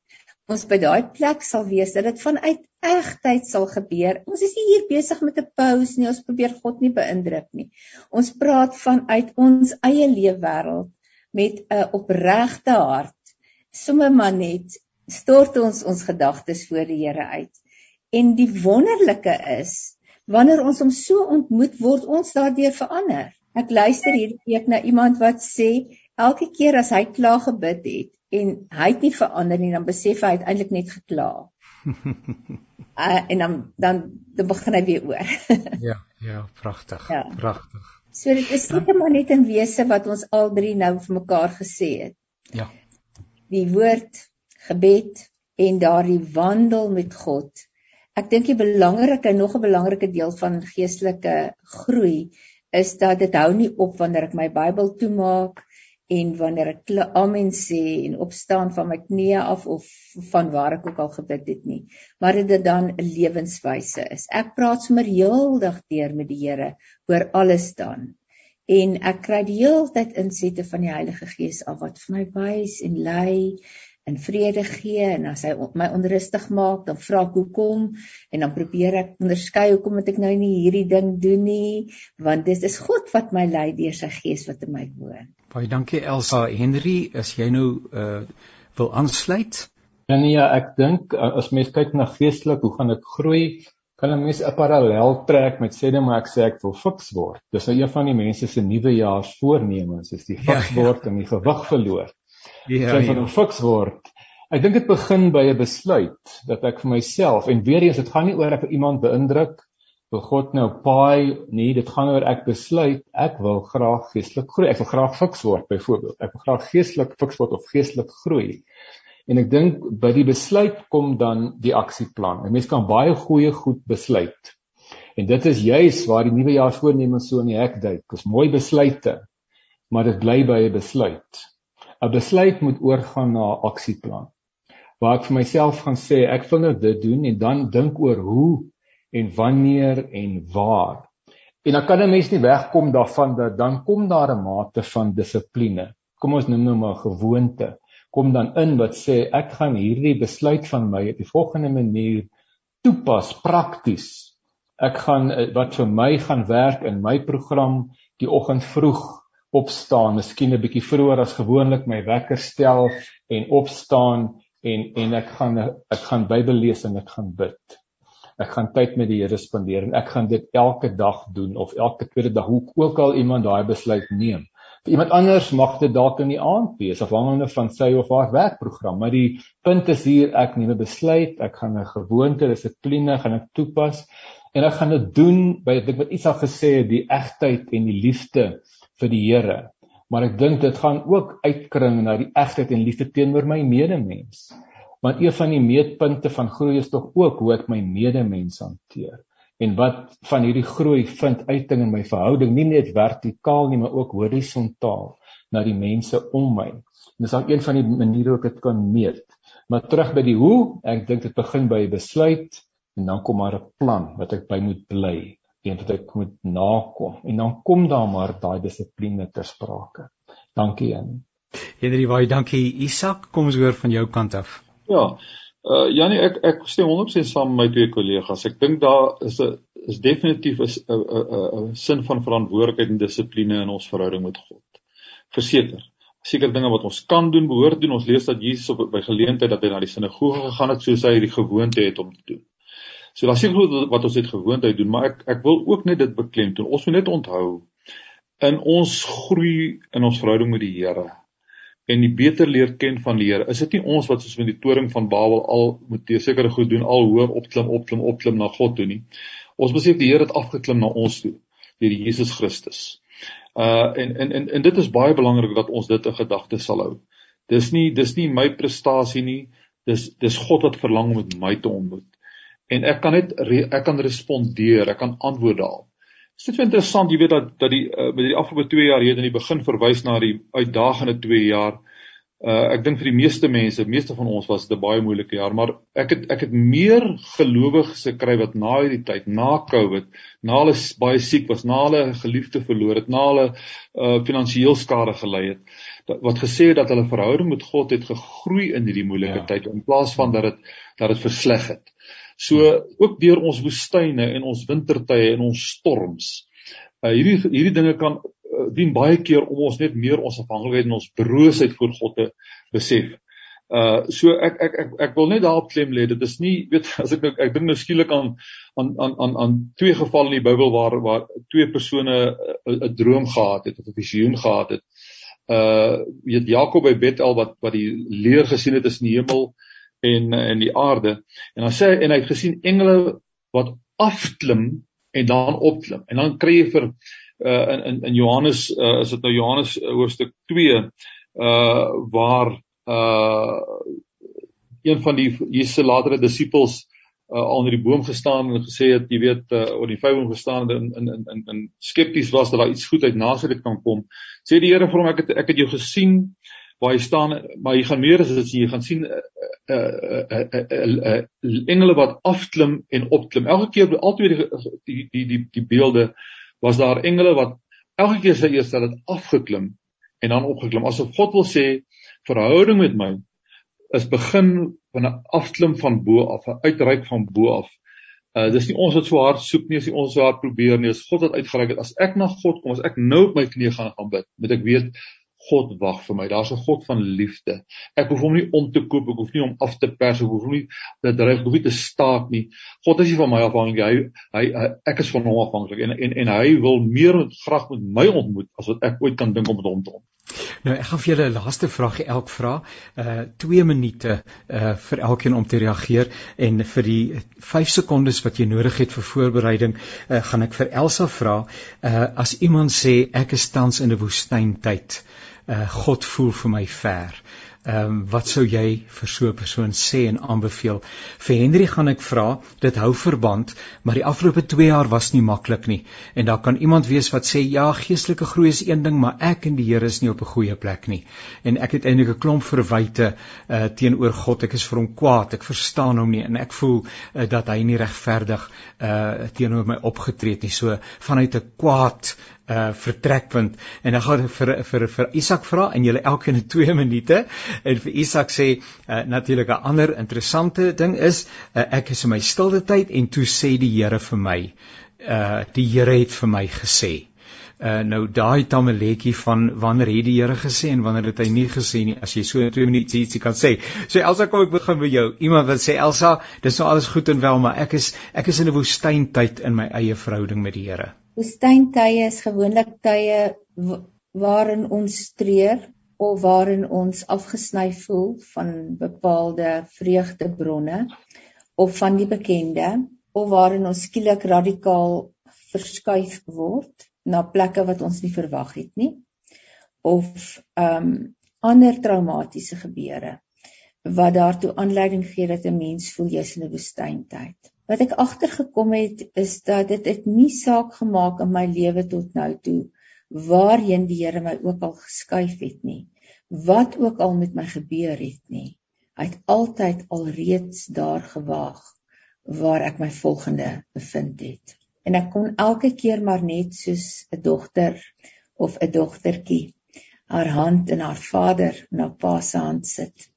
ons by daai plek sal wees dat dit vanuit egtheid sal gebeur. Ons is nie hier besig met 'n pose nie, ons probeer God nie beïndruk nie. Ons praat vanuit ons eie leefwêreld met 'n opregte hart. Sommige maar net stort ons ons gedagtes voor die Here uit. En die wonderlike is, wanneer ons hom so ontmoet, word ons daardeur verander Ek luister hierdie week na iemand wat sê elke keer as hy klaar gebid het en hy het nie verander nie, dan besef hy uiteindelik net gekla. uh, en dan dan dan begin hy weer oor. ja, ja, pragtig. Ja. Pragtig. So dit is seker maar net in wese wat ons al drie nou vir mekaar gesê het. Ja. Die woord, gebed en daardie wandel met God. Ek dink die belangrike nog 'n belangrike deel van geestelike groei is dat dit hou nie op wanneer ek my Bybel toemaak en wanneer ek amen sê en opstaan van my knieë af of van waar ek ook al gebid het nie maar dit dan 'n lewenswyse is. Ek praat sommer heeldag deur met die Here oor alles dan. En ek kry die hele tyd insette van die Heilige Gees af wat vir my wys en lei in vrede gee en as hy my onrustig maak, dan vra ek hoekom en dan probeer ek onderskei hoekom moet ek nou nie hierdie ding doen nie, want dit is God wat my lei deur sy gees wat in my woon. Baie dankie Elsa Henry, as jy nou uh wil aansluit. Ja nee, ja, ek dink uh, as mens kyk na geestelik, hoe gaan ek groei? Kan 'n mens 'n parallel trek met sê net maar ek sê ek wil fiks word. Dis nou een van die mense se nuwe jaar voornemens, is die fiks ja, word ja. en die gewig verloor. Ja, ja. van 'n fiks word. Ek dink dit begin by 'n besluit dat ek vir myself en weer eens dit gaan nie oor ek iemand beïndruk wil God nou paai nee dit gaan oor ek besluit ek wil graag geestelik groei. Ek wil graag fiks word byvoorbeeld. Ek wil graag geestelik fiks word of geestelik groei. En ek dink by die besluit kom dan die aksieplan. 'n mens kan baie goeie goed besluit. En dit is juis waar die nuwe jaar voornemens so in die hek duik dis mooi besluite maar dit bly by 'n besluit 'n besluit moet oorgaan na 'n aksieplan. Waar ek vir myself gaan sê ek wil nou dit doen en dan dink oor hoe en wanneer en waar. En dan kan 'n mens nie wegkom daarvan dat dan kom daar 'n mate van dissipline. Kom ons noem nou maar gewoonte. Kom dan in wat sê ek gaan hierdie besluit van my op die volgende manier toepas prakties. Ek gaan eh, wat vir my gaan werk in my program die oggend vroeg opstaan, miskien 'n bietjie vroeër as gewoonlik my wekker stel en opstaan en en ek gaan ek gaan Bybel lees en ek gaan bid. Ek gaan tyd met die Here spandeer en ek gaan dit elke dag doen of elke tweede dag hoe ook al iemand daai besluit neem. Vir iemand anders mag dit dalk in die aand wees afhangende van sy of haar werkprogram, maar die punt is hier ek neem 'n besluit, ek gaan 'n gewoonte, dissipline gaan ek toepas en ek gaan dit doen by ek wat iets al gesê het, die egtheid en die liefde vir die Here. Maar ek dink dit gaan ook uitkring na die egtheid en liefde teenoor my medemens. Want een van die meetpunte van groei is tog ook hoe ek my medemens hanteer en wat van hierdie groei vind uiting in my verhouding nie net vertikaal nie maar ook horisontaal na die mense om my. En dis dan een van die maniere hoe ek dit kan meet. Maar terug by die hoe, ek dink dit begin by 'n besluit en dan kom maar 'n plan wat ek by moet bly en wat ek moet nakom en dan kom daar maar daai dissipline ter sprake. Dankie Jan. Henry, baie dankie Isak. Kom ons hoor van jou kant af. Ja. Uh Janie, ek ek stem 100% saam met my twee kollegas. Ek dink daar is 'n is definitief 'n 'n 'n sin van verantwoordelikheid en dissipline in ons verhouding met God. Verseker. Seker dinge wat ons kan doen, behoort doen. Ons lees dat Jesus op by geleentheid dat hy na die sinagoge gegaan het soos hy die gewoonte het om te doen. So daar's seker wat ons het gewoonheid doen, maar ek ek wil ook net dit beklemtoon. Ons moet net onthou in ons groei in ons verhouding met die Here en die beter leer ken van die Here. Is dit nie ons wat soos met die toring van Babel al moet sekere goed doen, al hoër opklim, opklim, opklim na God toe nie. Ons besef die Here het afgeklim na ons toe deur Jesus Christus. Uh en en en en dit is baie belangrik dat ons dit in gedagte sal hou. Dis nie dis nie my prestasie nie. Dis dis God wat verlang om met my te ontmoet en ek kan net ek kan respondeer, ek kan antwoord daal. Dit is interessant, jy weet dat dat die uh, met die afgelope 2 jaar hier in die begin verwys na die uitdagende 2 jaar. Uh ek dink vir die meeste mense, meeste van ons was dit 'n baie moeilike jaar, maar ek het ek het meer gelowiges gekry wat na hierdie tyd, na Covid, na hulle baie siek was, na hulle geliefde verloor het, na hulle uh finansiëel skade gely het, wat gesê het dat hulle verhouding met God het gegroei in hierdie moeilike ja. tyd in plaas van dat dit dat dit versleg het. So ook deur ons woestyne en ons wintertye en ons storms. Uh, hierdie hierdie dinge kan uh, dien baie keer om ons net meer ons afhanklikheid en ons broosheid voor God te besef. Uh so ek ek ek ek wil net daarop klem lê dit is nie weet as ek nou ek dink nou skielik aan aan aan aan aan twee gevalle in die Bybel waar waar twee persone 'n droom gehad het of 'n visioen gehad het. Uh weet Jakob by Bethel wat wat die leer gesien het tussen die hemel en en die aarde. En dan sê en hy het gesien engele wat afklim en dan opklim. En dan kry jy vir uh in in in Johannes uh, is dit nou Johannes uh, hoofstuk 2 uh waar uh een van die Jesus se latere disippels uh, onder die boom gestaan en gesê het jy weet uh, oor die vyfboom gestaan en in in in in skepties was dat daar iets goed uit Nasaret kan kom. Sê die Here vir hom ek het ek het jou gesien waar hy staan maar jy gaan meer as dit jy gaan sien uh, uh, uh, uh, uh, uh, engele wat afklim en opklim. Elke keer altyd die die die die, die beelde was daar engele wat elke keer sê eers dat dit afgeklim en dan opgeklim. Asof God wil sê verhouding met my is begin van 'n afklim van bo af 'n uitreik van bo af. Uh dis nie ons wat so hard soek nie, as ons so hard probeer nie, as God wat uitgereik het. As ek na God kom, as ek nou op my knieë gaan gaan bid, moet ek weet God wag vir my. Daar's 'n God van liefde. Ek hoef hom nie om te koop, ek hoef nie om af te pers, ek hoef hom nie dat hy hoef nie te staak nie. God is nie van my afhanklik. Hy, hy hy ek is van hom afhanklik en en en hy wil meer met graag met my ontmoet as wat ek ooit kan dink om met hom te ontmoet. Nou ek gaan vir julle 'n laaste vraagie elk vra. Uh 2 minute uh vir elkeen om te reageer en vir die 5 sekondes wat jy nodig het vir voorbereiding, uh gaan ek vir Elsa vra. Uh as iemand sê ek is tans in 'n woestyntyd uh, God voel vir my ver. Ehm um, wat sou jy vir so 'n persoon sê en aanbeveel? Vir Henry gaan ek vra, dit hou verband, maar die afgelope 2 jaar was nie maklik nie. En daar kan iemand wees wat sê ja, geestelike groei is een ding, maar ek en die Here is nie op 'n goeie plek nie. En ek het eintlik 'n klomp verwyte uh, teenoor God. Ek is vir hom kwaad. Ek verstaan hom nie en ek voel uh, dat hy nie regverdig uh, teenoor my opgetree het nie. So vanuit 'n kwaad uh vertrekpunt en dan gaan vir vir vir Isak vra en julle elkeen in 2 minute en vir Isak sê uh, natuurlik 'n ander interessante ding is uh, ek is in my stilte tyd en toe sê die Here vir my uh die Here het vir my gesê uh nou daai tamaletjie van wanneer het die Here gesê en wanneer het hy nie gesê nie as jy so in 2 minute ietsie kan sê. So Elsa kom ek begin by jou. Iemand wat sê Elsa, dis nou alles goed en wel, maar ek is ek is in 'n woestyntyd in my eie verhouding met die Here. Woestyntye is gewoonlik tye waarin ons treur of waarin ons afgesny voel van bepaalde vreugdebronne of van die bekende of waarin ons skielik radikaal verskuif word na plekke wat ons nie verwag het nie of ehm um, ander traumatiese gebeure wat daartoe aanleiding gee dat 'n mens voel jy's in 'n woestyntyd. Wat ek agtergekom het is dat dit het nie saak gemaak in my lewe tot nou toe waarheen die Here my ook al geskuif het nie. Wat ook al met my gebeur het nie. Hy het altyd alreeds daar gewaag waar ek my volgende bevind het. En ek kon elke keer maar net soos 'n dogter of 'n dogtertjie haar hand in haar vader en haar pa se hand sit.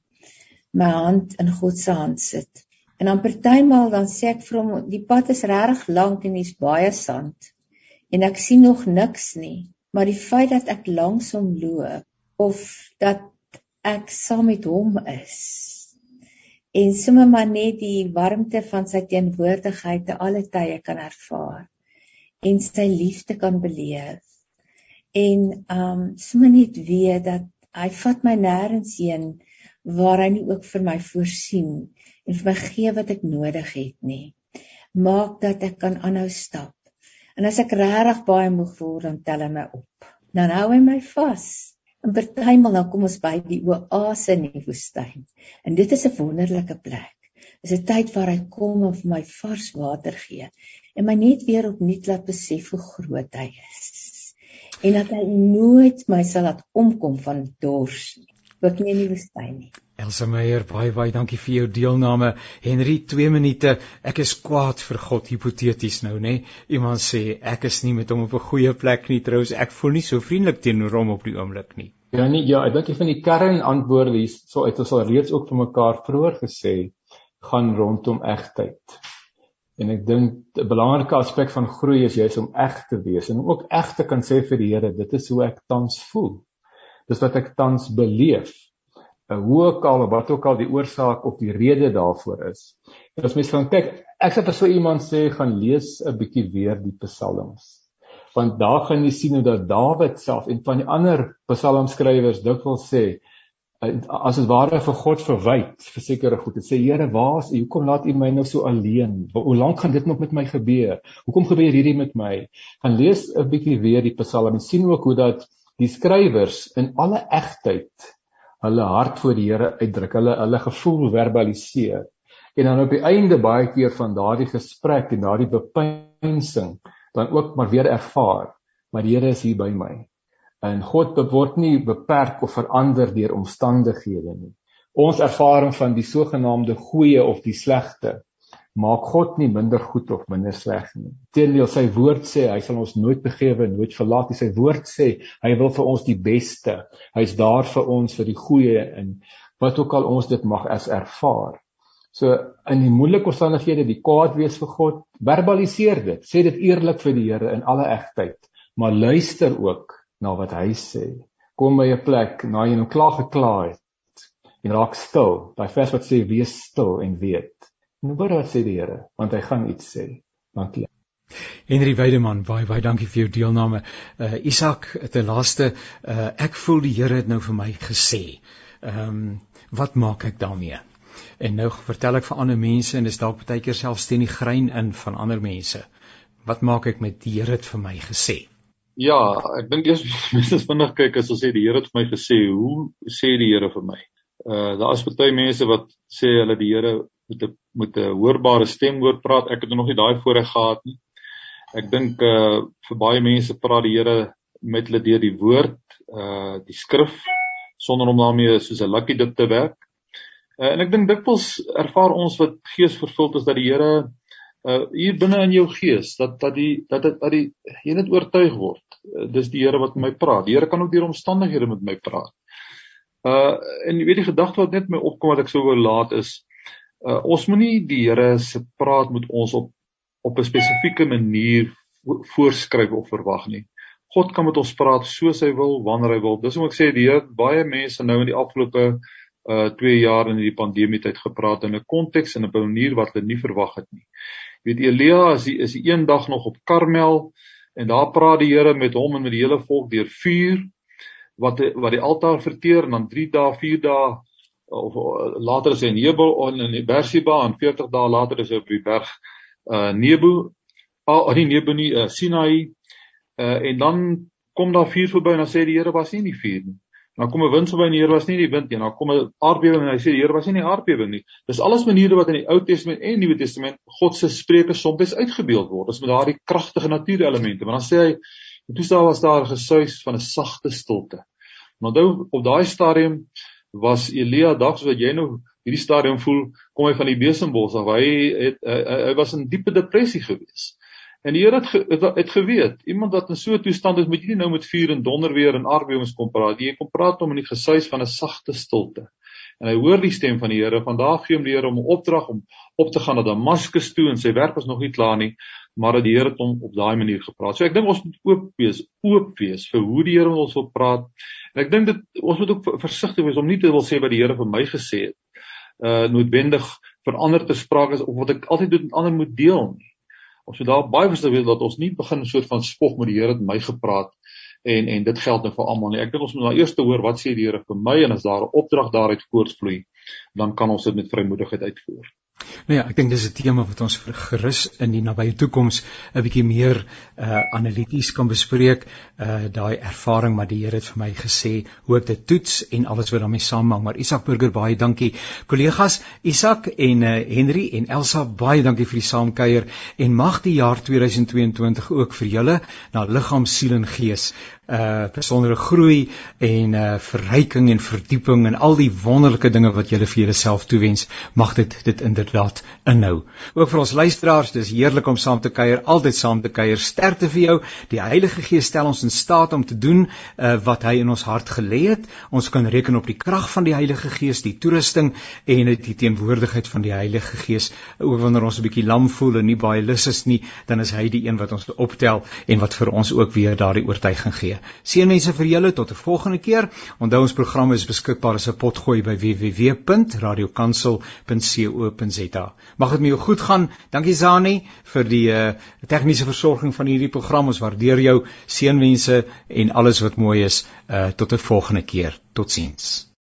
My hand in God se hand sit En dan partymal dan sê ek vir hom die pad is regtig lank en hier's baie sand. En ek sien nog niks nie, maar die feit dat ek langs hom loop of dat ek saam met hom is en sommer maar net die warmte van sy teenwoordigheid te alle tye kan ervaar en sy liefde kan beleef. En um sommer net weet dat hy vat my nêrens heen waar hy nie ook vir my voorsien en vir my gee wat ek nodig het nie. Maak dat ek kan aanhou stap. En as ek regtig baie moeg voel, dan tel hy my op. Dan hou hy my vas. En partymal dan kom ons by die oase in die woestyn. En dit is 'n wonderlike plek. Dit is tyd waar hy kom en vir my vars water gee en my net weer opnuut laat besef hoe groot hy is. En dat hy nooit my sal laat omkom van dors nie. Ook nie in die woestyn nie. Elsa Meyer, baie baie dankie vir jou deelname. Henry, 2 minute. Ek is kwaad vir God hipoteties nou, nê? Iemand sê ek is nie met hom op 'n goeie plek nie. Trouwens, ek voel nie so vriendelik teenoor hom op die oomblik nie. Ja nee, ja, ek dink jy van die kern antwoorde hier so uit ons al reeds ook vir mekaar vroeër gesê gaan rondom egtheid. En ek dink 'n belangrike aspek van groei is juis om eg te wees en ook eg te kan sê vir die Here, dit is hoe ek tans voel. Dis wat ek tans beleef hoe ook al of wat ook al die oorsaak of die rede daarvoor is. En as mens gaan kyk, ek sê vir so iemand sê gaan lees 'n bietjie weer die psalms. Want daar gaan jy sien hoe dat Dawid self en van die ander psalmskrywers dikwels sê as dit ware vir God verwyd vir sekere goed. Dit sê Here, waar is U? Hoekom laat U my nou so alleen? Hoe lank gaan dit nog met my gebeur? Hoekom gebeur hierdie met my? Gaan lees 'n bietjie weer die Psalm en sien ook hoe dat die skrywers in alle egtheid hulle hart voor die Here uitdruk, hulle hulle gevoel verbaliseer. En dan op die einde baie keer van daardie gesprek en daardie bepeinsing dan ook maar weer ervaar, maar die Here is hier by my. En God word nie beperk of verander deur omstandighede nie. Ons ervaring van die sogenaamde goeie of die slegte maak God nie minder goed of minder sleg nie. Teendeel sy woord sê hy sal ons nooit begewe, nooit verlaat nie. Sy woord sê hy wil vir ons die beste. Hy's daar vir ons vir die goeie en wat ook al ons dit mag as ervaar. So in die moeilike omstandighede, die kwaad wees vir God, verbaliseer dit. Sê dit eerlik vir die Here in alle egtheid, maar luister ook na wat hy sê. Kom by 'n plek na jy nou klaar gekla het en raak stil. Daai vers wat sê wees stil en weet. En hoor wat sê die Here, want hy gaan iets sê. Dankie. Henry Weideman, baie baie dankie vir jou deelname. Uh Isak, ten laaste, uh ek voel die Here het nou vir my gesê. Ehm um, wat maak ek daarmee? En nou vertel ek vir ander mense en dis dalk baie keer selfs teen die grein in van ander mense. Wat maak ek met die Here het vir my gesê? Ja, ek dink eers mense vinnig kyk as ons sê die Here het vir my gesê, hoe sê die Here vir my? Uh daar is baie mense wat sê hulle die Here met 'n met 'n hoorbare stem hoor praat. Ek het nog nie daai voorreg gehad nie. Ek dink uh vir baie mense praat die Here met hulle deur die woord, uh die skrif sonder om daarmee soos 'n lucky dip te werk. Uh, en ek dink dikwels ervaar ons wat gees vervuld is dat die Here uh hier binne in jou gees dat dat die dat dit dat die jy net oortuig word. Uh, dis die Here wat met my praat. Die Here kan ook deur omstandighede met my praat. Uh en jy weet die gedagte wat net my opkom wat ek sou wou laat is uh ons moenie die Here se praat met ons op op 'n spesifieke manier voorskryf of verwag nie. God kan met ons praat soos hy wil, wanneer hy wil. Dis hoekom ek sê die Here baie mense nou in die afgelope uh 2 jaar in die pandemie tyd gepraat in 'n konteks en 'n manier wat hulle nie verwag het nie weet Elia is die, is die een dag nog op Karmel en daar praat die Here met hom en met die hele volk deur vuur wat wat die altaar verteer en dan 3 dae, 4 dae of later is hy in Nebel en in Bersiba en 40 dae later is hy op die berg uh Nebo oh nie Nebo nie uh, Sinai uh en dan kom daar vuur verby en dan sê die Here was nie in die vuur nie Dan kom 'n wind verby en die Here was nie die wind nie. Dan kom 'n aardbewing en hy sê die Here was nie die aardbewing nie. Dis alles maniere wat in die Ou Testament en Nuwe Testament God se spreuke soms uitgebeeld word. Dis met daardie kragtige natuurelemente. Maar dan sê hy toe daar was daar gesuis van 'n sagte stilte. Maar onthou op daai stadium was Elia dag soos wat jy nou hierdie stadium voel, kom hy van die besembos af. Hy het hy, hy was in diepe depressie gewees. En die Here het, ge, het het geweet, iemand wat in so 'n toestand is, moet jy nie nou met vuur en donder weer en aardbewings kom praat. Jy kom praat om in die gesuis van 'n sagte stilte. En hy hoor die stem van die Here. Vandag gee hom die Here om 'n opdrag om op te gaan na Damaskus toe en sy werk was nog nie klaar nie, maar dat die Here het hom op daai manier gepraat. So ek dink ons moet oop wees, oop wees vir hoe die Here ons wil praat. En ek dink dit ons moet ook versigtig wees om nie te wil sê wat die Here vir my gesê het. Uh noodwendig vir ander te sprake of wat ek altyd doen met ander moet deel nie ons moet daar baie versigtig wees dat ons nie begin 'n soort van spog met die Here het my gepraat en en dit geld nou vir almal nie. Ek dink ons moet nou eers hoor wat sê die Here vir my en as daar 'n opdrag daaruit voortvloei, dan kan ons dit met vrymoedigheid uitvoer. Nou ja, ek dink dis 'n tema wat ons gerus in die nabye toekoms 'n bietjie meer uh analities kan bespreek. Uh daai ervaring wat die Here het vir my gesê, hoe ek dit toets en alles wat daarmee saamhang. Maar Isak Burger, baie dankie. Kollegas, Isak en uh Henry en Elsa, baie dankie vir die saamkuier en mag die jaar 2022 ook vir julle na liggaam, siel en gees uh besondere groei en uh verryking en verdieping en al die wonderlike dinge wat julle vir julleself toewens mag dit dit inderdaad inhou. Ook vir ons luisteraars, dis heerlik om saam te kuier, altyd saam te kuier. Sterkte vir jou. Die Heilige Gees stel ons in staat om te doen uh wat hy in ons hart gelê het. Ons kan reken op die krag van die Heilige Gees, die toerusting en die teenwoordigheid van die Heilige Gees. Ook wanneer ons 'n bietjie lam voel en nie baie lus is nie, dan is hy die een wat ons optel en wat vir ons ook weer daardie oortuiging gee. Gee. Seënwense vir julle tot 'n volgende keer. Onthou ons program is beskikbaar as 'n potgooi by www.radiokansel.co.za. Mag dit met jou goed gaan. Dankie Zani vir die uh, tegniese versorging van hierdie program. Ons waardeer jou. Seënwense en alles wat mooi is. Uh, tot 'n volgende keer. Totsiens.